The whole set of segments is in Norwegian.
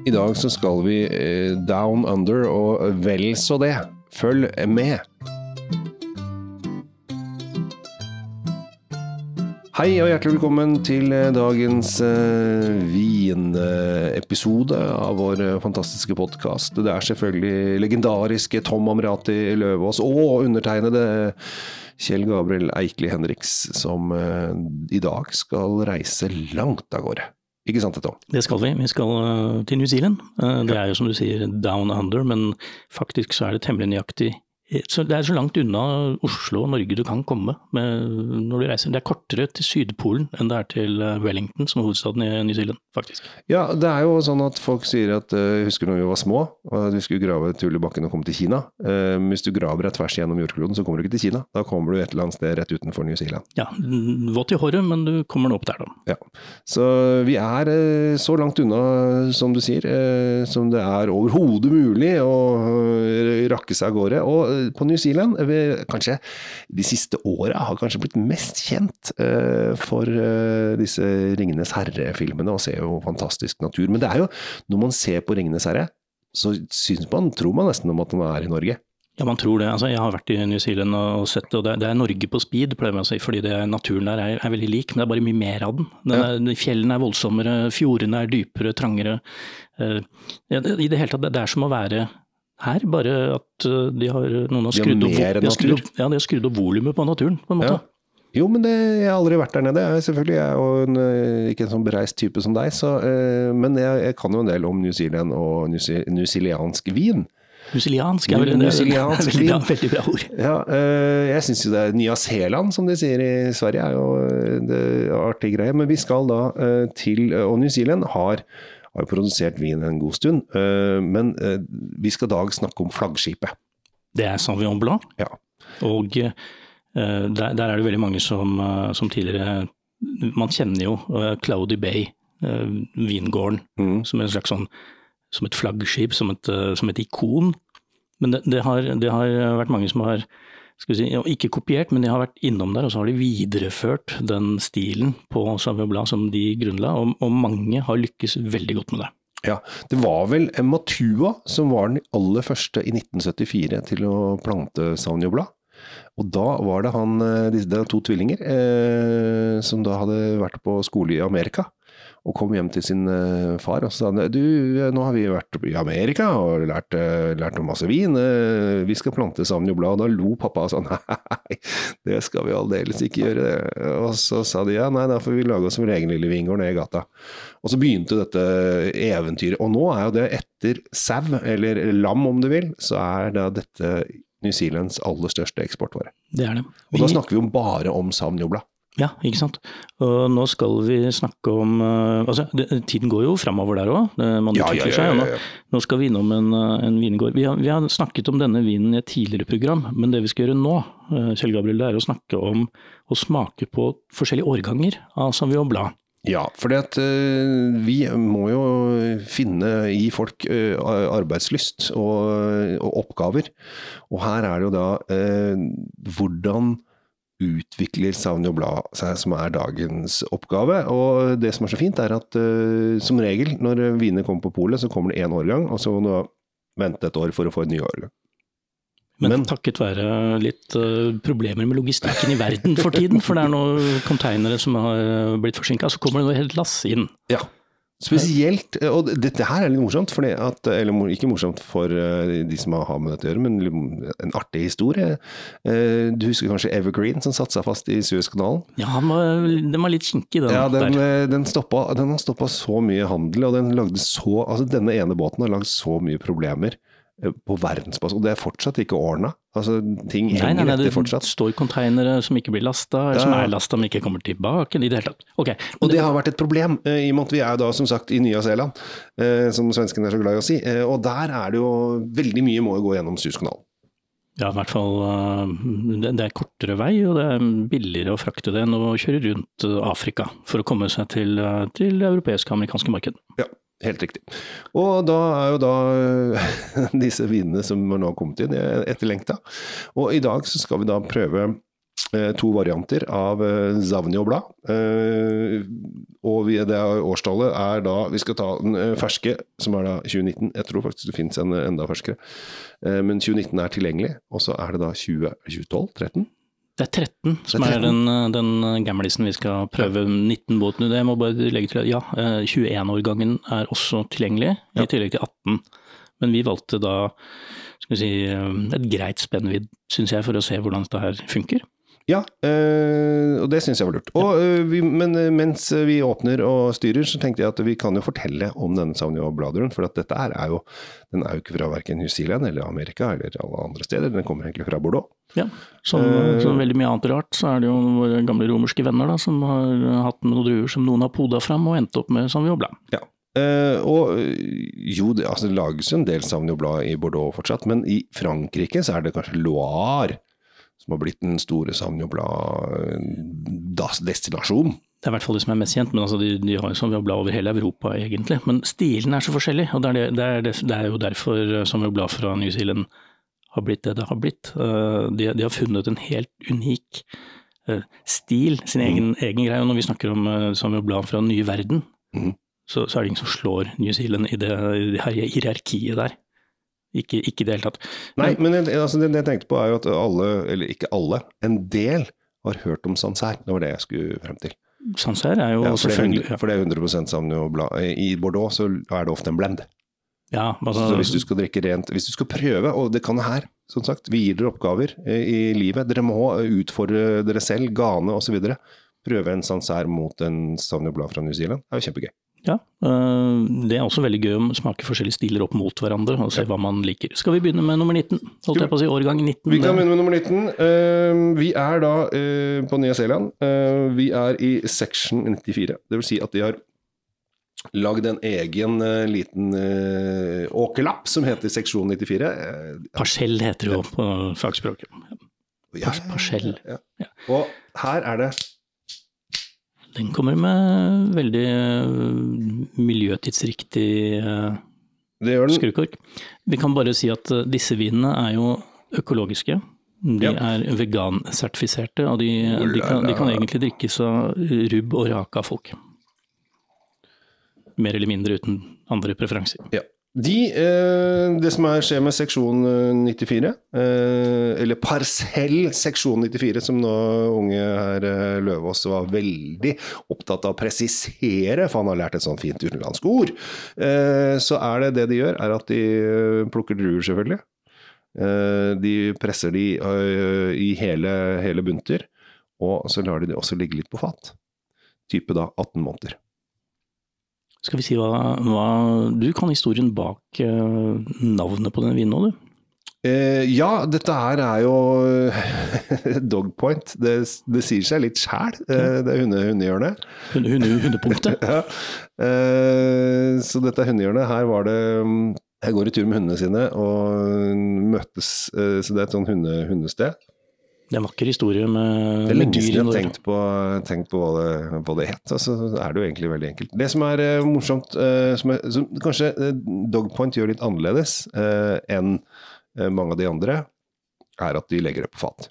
I dag så skal vi eh, down under, og vel så det. Følg med. Hei og hjertelig velkommen til eh, dagens uh, vinepisode av vår eh, fantastiske podkast. Det er selvfølgelig legendariske Tom Amrati Løvaas og undertegnede Kjell Gabriel Eikli Henriks som uh, i dag skal reise langt av gårde. Ikke sant, Tom? Det skal vi. Vi skal uh, til New Zealand. det er jo som du sier down under, men faktisk så er det temmelig nøyaktig så det er så langt unna Oslo og Norge du kan komme når du reiser. Det er kortere til Sydpolen enn det er til eh, Wellington, som er hovedstaden i New Zealand, faktisk. Ja, det er jo sånn at folk sier at uh, husker når vi var små, og at vi skulle grave et hull i bakken og komme til Kina. Uh, hvis du graver deg tvers gjennom jordkloden, så kommer du ikke til Kina. Da kommer du et eller annet sted rett utenfor New Zealand. Ja, vått i håret, men du kommer nå opp der, da. Ja. Så vi er uh, så langt unna, som du sier, som det er overhodet mulig å rakke seg av gårde. Og på New Zealand, kanskje de siste åra, har kanskje blitt mest kjent uh, for uh, disse Ringenes herre-filmene, og ser jo fantastisk natur. Men det er jo, når man ser på Ringenes herre, så syns man, tror man nesten om at man er i Norge. Ja, man tror det. Altså, jeg har vært i New Zealand og sett det, og det er, Norge på speed, pleier man å si, fordi det, naturen der er, er, veldig lik, men det er bare mye mer av den. den er, fjellene er voldsommere, fjordene er dypere, trangere. Uh, I det hele tatt, det er som å være her, bare at eh, de har, noen har skrudd opp, de skrudd, ja, de har skrudd opp volumet på naturen, på en måte. Ja. Jo, men det, jeg har aldri vært der nede. Jeg, selvfølgelig jeg er jo en, eh, ikke en sånn bereist type som deg, så, uh, men jeg, jeg, kan jo en del om New Zealand og newzealandsk vin. Newzealandsk er vel en veldig, bra, veldig bra ord. Ja, uh, jeg syns jo det er Nya-Zeeland, som de sier i Sverige, er jo det artig greie. Men vi skal da til Og New Zealand har har jo produsert vin en god stund. Eh, men eh, vi skal i dag snakke om flaggskipet. Det er Sauvignon Blanc. Ja. Og eh, der, der, er det veldig mange som, som, tidligere Man kjenner jo Cloudy Bay, vingården, mm. som, en slags sånn, som et flaggskip, som et, som et ikon. Men det, det, har, det, har, vært mange som har si, ikke kopiert, men de har vært innom der, og så har de videreført den stilen på Savio Blad som de grunnla, og, og, mange har lykkes veldig godt med det. Ja, det var vel Matua som var den aller første i 1974 til å plante Savio Blad. Og da var det han, eh, disse to tvillinger, eh, som da hadde vært på skole i Amerika og kom hjem til sin uh, far og sa du, nå har vi vært i Amerika og lært, uh, lært om masse vin, vi skal plante sauvignon Da lo pappa og sa nei, det skal vi aldeles ikke gjøre. Og så sa de ja, nei, da får vi lage oss vår egen lille vingård nede i gata. Og så begynte dette eventyret. Og nå er jo det etter sau, eller lam om du vil, så er da dette New Zealands aller største eksportvare. Det er det. Vi... Og da snakker vi jo bare om sauvignon ja, ikke sant. Og nå skal vi snakke om uh, Altså, det, tiden går jo framover der òg. Man utvikler seg. Nå, nå, skal vi innom en, eh, en vingård. Vi har, vi har, snakket om denne vinen i et tidligere program, men det vi skal gjøre nå, uh, Kjell Gabriel, det er å snakke om å smake på forskjellige årganger av Sauvignon Blad. Ja, for vi må jo finne i folk arbeidslyst og, og, oppgaver. Og her er det jo da uh, hvordan utvikler Sauvignon Blad seg, som er dagens oppgave. Og det som er så fint, er at uh, som regel når vinene kommer på polet, så kommer det én årgang, og så må du vente et år for å få en ny årgang. Men, Men takket være litt uh, problemer med logistikken i verden for tiden, for det er noen containere som har blitt forsinka, så kommer det noe helt lass inn. Ja, Spesielt, og dette her er litt morsomt, at, eller ikke morsomt for eh, de som har med dette å gjøre, men en artig historie. Eh, du husker kanskje Evergreen som satte seg fast i Suezkanalen? Ja, den var litt kinkig, den. Ja, den. Eh, den, stoppa, den har stoppa så mye handel, og den lagde så, altså denne ene båten har lagd så mye problemer på verdensbasis, og det er fortsatt ikke ordna. Altså, ting henger nei, nei, nei, etter fortsatt. Det står containere som ikke blir lasta, eller ja. som er lasta, men ikke kommer tilbake i det hele tatt. Okay. Og det har vært et problem, eh, i og med at vi er da som sagt i Nya-Zeeland, eh, som svenskene er så glad i å si. Eh, og der er det jo veldig mye må gå gjennom Suezkanalen. Ja, i hvert fall det er kortere vei, og det er billigere å frakte det enn å kjøre rundt Afrika for å komme seg til, til det europeiske og amerikanske marked. Ja. Helt riktig. Og da er jo da disse vinene som nå har kommet inn, etterlengta. Og i dag så skal vi da prøve eh, to varianter av Zavnio Blad. Eh, og det årstallet er da Vi skal ta den eh, ferske, som er da 2019. Jeg tror faktisk det finnes en enda ferskere. Eh, men 2019 er tilgjengelig, og så er det da 20, 2012? 13? Det er 13 som er, er er, den, den gamlisen vi skal prøve 19-båten. det må bare legge til ja, 21-årgangen er også tilgjengelig, Ja. i tillegg til 18. Men vi valgte da skal vi si, et greit spennvidd, syns jeg, for å se hvordan dette her funker. Ja, øh, og det syns jeg var lurt. Og, øh, vi, men eh, mens vi åpner og styrer, så tenkte jeg at vi kan jo fortelle om denne Sauvignon Bladeren. For at dette her er jo, den er jo ikke fra verken New Zealand eller Amerika eller alle andre steder. Den kommer egentlig fra Bordeaux. Ja, Som, uh, som veldig mye annet rart, så er det jo våre gamle romerske venner da, som har hatt noen druer som noen har poda fram og endt opp med Sauvignon Blanc. Ja. Uh, og jo, det, altså, det lages jo en del Sauvignon Blad i Bordeaux fortsatt, men i Frankrike så er det kanskje Loire som har blitt den store Sauvignon Blad-destinasjonen. Det er i hvert fall det som er mest kjent, men altså de, de har jo Sauvignon Blanc over hele Europa egentlig. Men stilen er så forskjellig, og det er, det, det er, det, er jo derfor Sauvignon Blanc fra New Zealand har blitt det det har blitt. Eh, De, de har funnet en helt unik eh, stil, sin egen, egen greie. Og når vi snakker om eh, Sauvignon fra den nye verden, mm. så, så er det ingen som slår New Zealand i det, i hierarkiet der. Ikke, ikke i det hele tatt. Nei, men jeg- altså, det, det jeg tenkte på er jo at alle, eller ikke alle, en del har hørt om Sancerre. Det var det jeg skulle frem til. Sancerre er jo Ja, for, det er, selvfølgelig 100 for det er 100 Sauvignon Blad. I Bordeaux så er det ofte en blend. ja, altså, Så hvis du skal drikke rent, hvis du skal prøve, og det kan her, som sagt, vi gir dere oppgaver eh, i livet. Dere må utfordre dere selv, gane osv. Prøve en Sancerre mot en Sauvignon Blanc fra New Zealand. Det er jo kjempegøy. Ja, øh, det er også veldig gøy å smake forskjellige stiler opp mot hverandre og se hva man liker. Skal vi begynne med nummer 19? Holdt jeg på å si årgang 19? Vi kan begynne med nummer 19. Eh, vi er da eh, på Nye Zeeland. Eh, vi er i section 94. Det vil si at de har lagd en egen eh, liten eh, åkerlapp som heter seksjon 94. Eh, Parsell heter det jo på fagspråket. ja, parsell. Ja. Ja. Og her er det Den kommer med veldig øh, miljøtidsriktig den. skrukork. Vi kan bare si at øh, disse vinene er jo økologiske. De er vegansertifiserte, og de, de, kan, de kan egentlig drikkes av rubb og rake av folk. Mer eller mindre uten andre preferanser. Ja. De, eh, det som er, skjer med seksjon eh, 94, eh, eller parsell seksjon 94, som nå unge her eh, Løvaas var veldig opptatt av å presisere, for han har lært et sånt fint utenlandsk ord, eh, så er det det de gjør, er at de eh, plukker druer, selvfølgelig. Eh, de presser de eh, i hele, hele bunter, og så lar de det også ligge litt på fat. Type da 18 måneder. Skal vi si hva, hva Du kan historien bak eh, navnet på den vinen nå, du. Eh, ja, dette her er jo dogpoint. Det, det sier seg litt sjæl, eh, det er hunde, hundehjørnet. Hunde, hunde, hundepunktet. Ja. Eh, så dette hundehjørnet. Her var det mm, Jeg går i tur med hundene sine og møttes eh, Så det er et sånn hunde, hundested. Det er en vakker historie med, Det er lenge siden jeg har tenkt på, tenkt på hva, det, hva det het. Altså, så er det jo egentlig veldig enkelt. Det som er uh, morsomt, uh, som, er, som kanskje uh, Dogpoint gjør litt annerledes enn mange av de andre, er at de legger det på fat.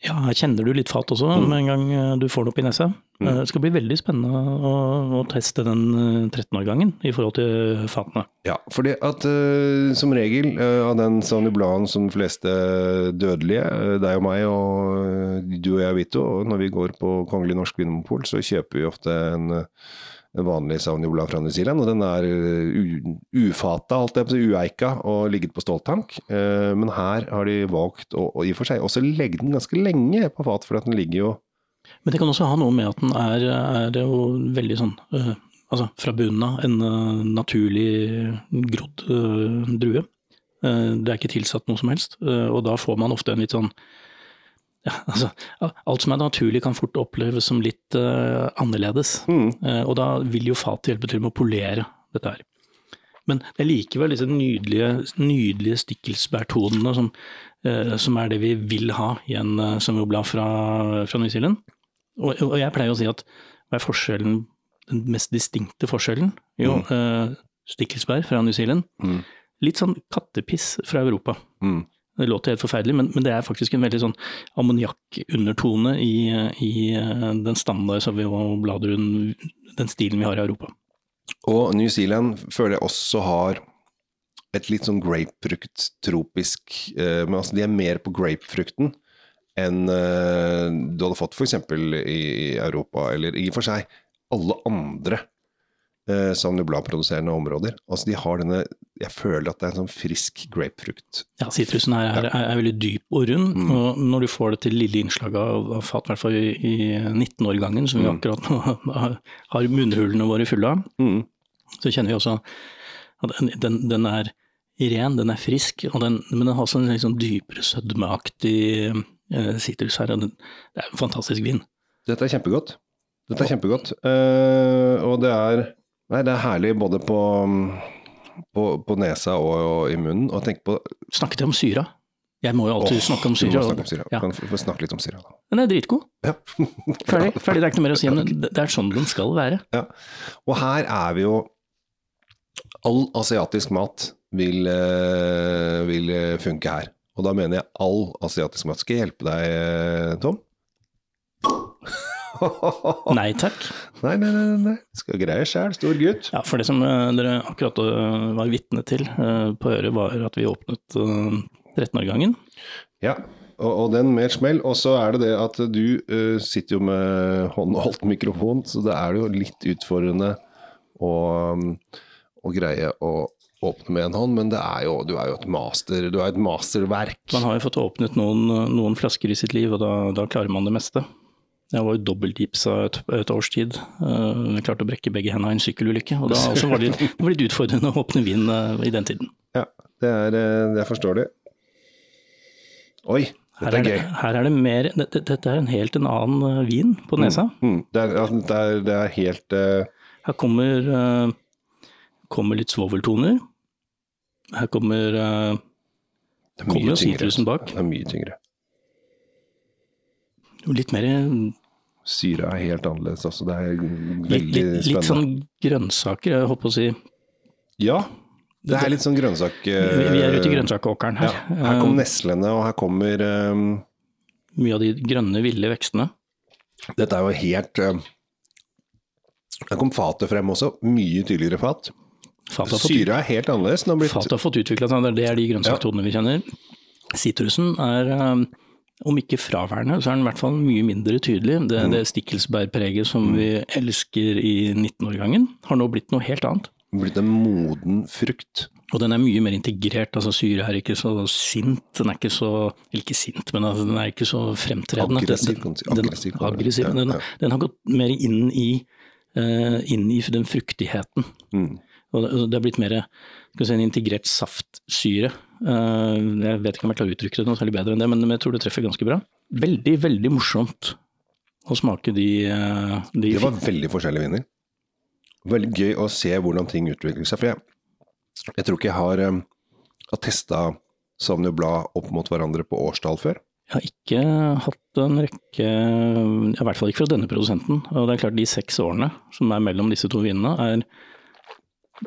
Ja, her kjenner du litt fat også, Mm. med en gang eh, du får det opp i nesa. Mm. Eh, Det skal bli veldig spennende å, å teste den eh, 13-årgangen i forhold til fatene. Ja, fordi at eh, som regel uh, av den Blanc som de fleste dødelige, uh, deg og meg og eh, du og jeg, Vito, og når vi går på Kongelig norsk vinmonopol, så kjøper vi ofte en, uh, en vanlig Sauvignon fra New Zealand, og den er eh, ufata, alt det, ueika, og ligget på ståltank. Eh, men her har de valgt å, og i og for seg også legge den ganske lenge på fat, for at den ligger jo Men det kan også ha noe med at den er, er jo veldig sånn øh, Altså fra bunnen av en øh, naturlig grodd øh, drue. Det er ikke tilsatt noe som helst, og da får man ofte en litt sånn ja, altså, alt som er naturlig kan fort oppleves som litt uh, annerledes. mm, Uh, og da vil jo fatet hjelpe til med å polere dette her. Men det er likevel disse nydelige, nydelige stikkelsbærtonene som, uh, som er det vi vil ha i en uh, sommerblad fra, fra New Zealand. Og, og jeg pleier å si at hva er forskjellen, den mest distinkte forskjellen? Jo, eh, stikkelsbær fra New Zealand. Mm. Litt sånn kattepiss fra Europa. mm. Det låter helt forferdelig, men, men det er faktisk en veldig sånn ammoniakkundertone i, i eh, den standard Sauvignon Bladruen, den stilen vi har i Europa. Og New Zealand føler jeg også har et litt sånn grapefrukt-tropisk eh, Men altså de er mer på grapefrukten enn eh, du hadde fått f.eks. i Europa, eller i og for seg alle andre eh, som nubladproduserende områder. Altså de har denne Jeg føler at det er en sånn frisk grapefrukt. Ja, sitrusen her er, er, er, veldig dyp og rund, mm. og når du får det til lille innslaget av, av fat, i hvert fall i, i 19-årgangen, som vi mm. akkurat nå har munnhullene våre fulle av, mm. så kjenner vi også at den, den, er ren, den er frisk, den, men den har også en liksom dypere sødmeaktig eh, sitrus her. Og det er en fantastisk vin. Dette er kjempegodt. Dette er kjempegodt. Uh, og det er Nei, det er herlig både på, på, på nesa og, og, i munnen. Og tenk på Snakket jeg om syra? Jeg må jo alltid oh, snakke om syra. Du må snakke om syra. Ja. Kan få snakke litt om syra, da. Den er dritgod. Ja. ferdig, ferdig, det er ikke noe mer å si. Men det er sånn den skal være. Ja. Og her er vi jo All asiatisk mat vil, eh, vil funke her. Og da mener jeg all asiatisk mat. Skal jeg hjelpe deg, Tom? nei takk. Nei, nei, nei. nei. Skal greie sjæl, stor gutt. Ja, for det som uh, dere akkurat uh, var vitne til uh, på øret, var at vi åpnet 13-årgangen. Ja, og, og, den med et smell. Og så er det det at du sitter jo med håndholdt mikrofon, så det er jo litt utfordrende å, um, å greie å åpne med en hånd, men det er jo, du er jo et master, du er et masterverk. Man har jo fått åpnet noen, noen flasker i sitt liv, og da, da klarer man det meste. Jeg var jo dobbeltgipsa et, et års tid. Uh, jeg klarte å brekke begge hendene i en sykkelulykke. og da var det, det var litt utfordrende å åpne vin uh, i den tiden. Ja, det er, eh, det er forståelig. Oi, dette er, gøy. Her er det mer Dette, dette er en helt en annen vin på mm, nesa. Mm, mm. Det, er, det, er, det, er, helt uh... Her kommer, kommer, litt svoveltoner. Her kommer, Det kommer sitrusen bak. Det er mye tyngre. Litt mer Syra er helt annerledes også. Det er veldig litt, litt, spennende. Litt sånn grønnsaker, jeg håper å si. Ja, det er litt sånn grønnsak... Vi, vi er ute i grønnsakåkeren her. Ja, her kommer eh, neslene, og her kommer um, Mye av de grønne, ville vekstene. Dette er jo helt uh, Her kom fatet frem også. Mye tydeligere fat. Syra er helt annerledes. Blitt... Fatet har fått utvikla seg, det er de grønnsaktonene ja. vi kjenner. Sitrusen er um, om ikke fraværende, så er den i hvert fall mye mindre tydelig. Det, mm. det stikkelsbærpreget som mm. vi elsker i 19-årgangen, har nå blitt noe helt annet. Blitt en moden frukt. Og den er mye mer integrert. altså Syre er ikke så sint, den er ikke så Eller ikke sint, men altså, den er ikke så fremtredende. Aggressiv, den, den, aggressiv. aggressiv ja, ja. Den, den, har gått mer inn i, uh, inn i den fruktigheten. Mm. Og det er blitt mer en integrert saftsyre. Eh, jeg vet ikke om jeg klarer å uttrykke det noe særlig bedre enn det, men jeg tror det treffer ganske bra. Veldig, veldig morsomt å smake de, eh, de Det var veldig forskjellige viner. Veldig gøy å se hvordan ting utvikler seg. For jeg, jeg tror ikke jeg har, um, har testa Sauvignon Blad opp mot hverandre på årstall før. Jeg har ikke hatt en rekke, i hvert fall ikke fra denne produsenten. Og det er klart de seks årene som er mellom disse to vinene, er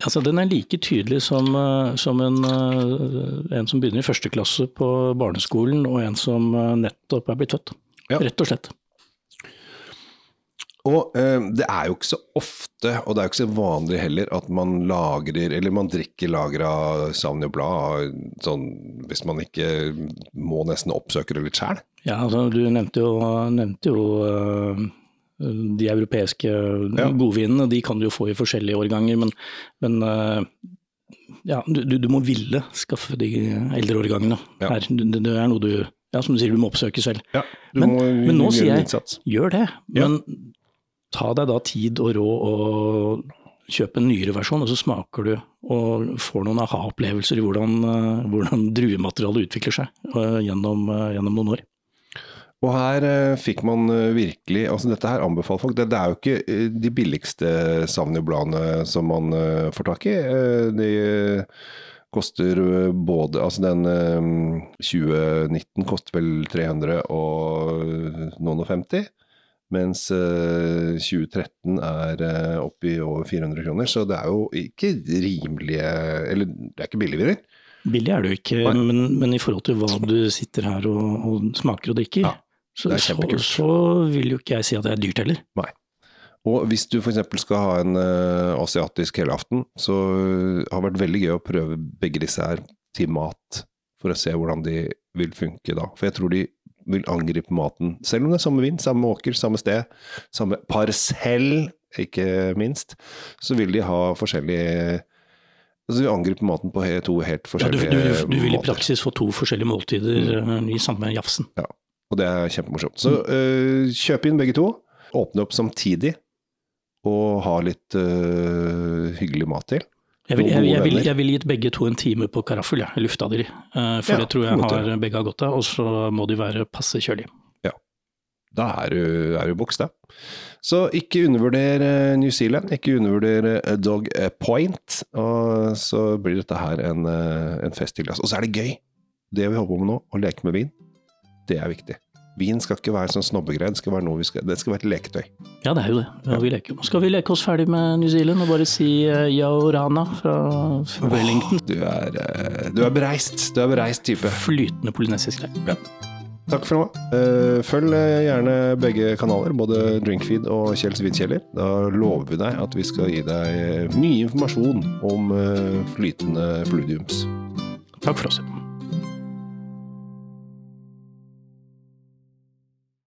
Altså, den er like tydelig som, eh, som en, eh, en, som begynner i første klasse på barneskolen, og en som eh, nettopp er blitt født. Ja. Rett og slett. Og eh, det er jo ikke så ofte, og det er jo ikke så vanlig heller, at man lagrer, eller man drikker lagra Sauvignon Blad sånn, hvis man ikke må nesten oppsøke det litt sjæl. Ja, altså, du nevnte jo, nevnte jo uh, de europeiske ja. godvinene de kan du jo få i forskjellige årganger, men, men eh, ja, du, du, må ville skaffe de eldre årgangene. Ja. Her, det, det, er noe du ja, som du sier, du må oppsøke selv. Ja, men, må, men, nå sier jeg gjør det, men ta deg da tid og råd og kjøpe en nyere versjon, og så smaker du og får noen aha-opplevelser i hvordan, eh, hvordan druematerialet utvikler seg uh, gjennom, gjennom noen år. Og her eh, fikk man eh, virkelig altså Dette her anbefaler folk. Det, det er jo ikke eh, de billigste Savnio-bladene som man eh, får tak i. Eh, de koster eh, både Altså den 2019 koster vel 300 og noen og 50. Mens 2013 er oppe i over 400 kroner. Så det er jo ikke rimelige Eller det er ikke billig viner. Billig er det jo ikke, men, men, i forhold til hva du sitter her og, og smaker og drikker, ja. Så, så, så, vil jo ikke jeg si at det er dyrt heller. Nei. Og hvis du f.eks. skal ha en uh, asiatisk helaften, så uh, har det vært veldig gøy å prøve begge disse her til mat, for å se hvordan de vil funke da. For jeg tror de vil angripe maten, selv om det er samme vind, samme åker, samme sted, samme parsell, ikke minst, så vil de ha forskjellige Altså vi angriper maten på to helt forskjellige måter. Ja, du, du, du, vil i praksis få to forskjellige måltider mm. i samme jafsen. Ja, og det er kjempemorsomt. Så uh, kjøp inn begge to, åpne opp samtidig, og ha litt uh, hyggelig mat til. Jeg vil, jeg, jeg, vil, jeg vil, gitt begge to en time på karaffel, ja, lufta de. Uh, for ja, det tror jeg har, begge har godt av. Og så må de være passe kjølige. Ja. Da er du, er du boks, da. Så ikke undervurder eh, New Zealand, ikke undervurder Dog Point. Og så blir dette her en, en fest til. Og så er det gøy! Det vi holder på med nå, å leke med vin, det er viktig. Vin skal ikke være sånn snobbegreie, det skal være noe vi skal, det skal være et leketøy. Ja, det er jo det. Ja, vi leker. Skal vi leke oss ferdig med New Zealand og bare si uh, Yao Rana fra Wellington? Du, er, uh, du er bereist. Du er bereist type. Flytende polynesisk. Ja. Takk for nå. Eh, følg gjerne begge kanaler, både Drinkfeed og Kjells Vinkjeller. Da lover vi deg at vi skal gi deg mye informasjon om eh, flytende fludiums. Takk for oss.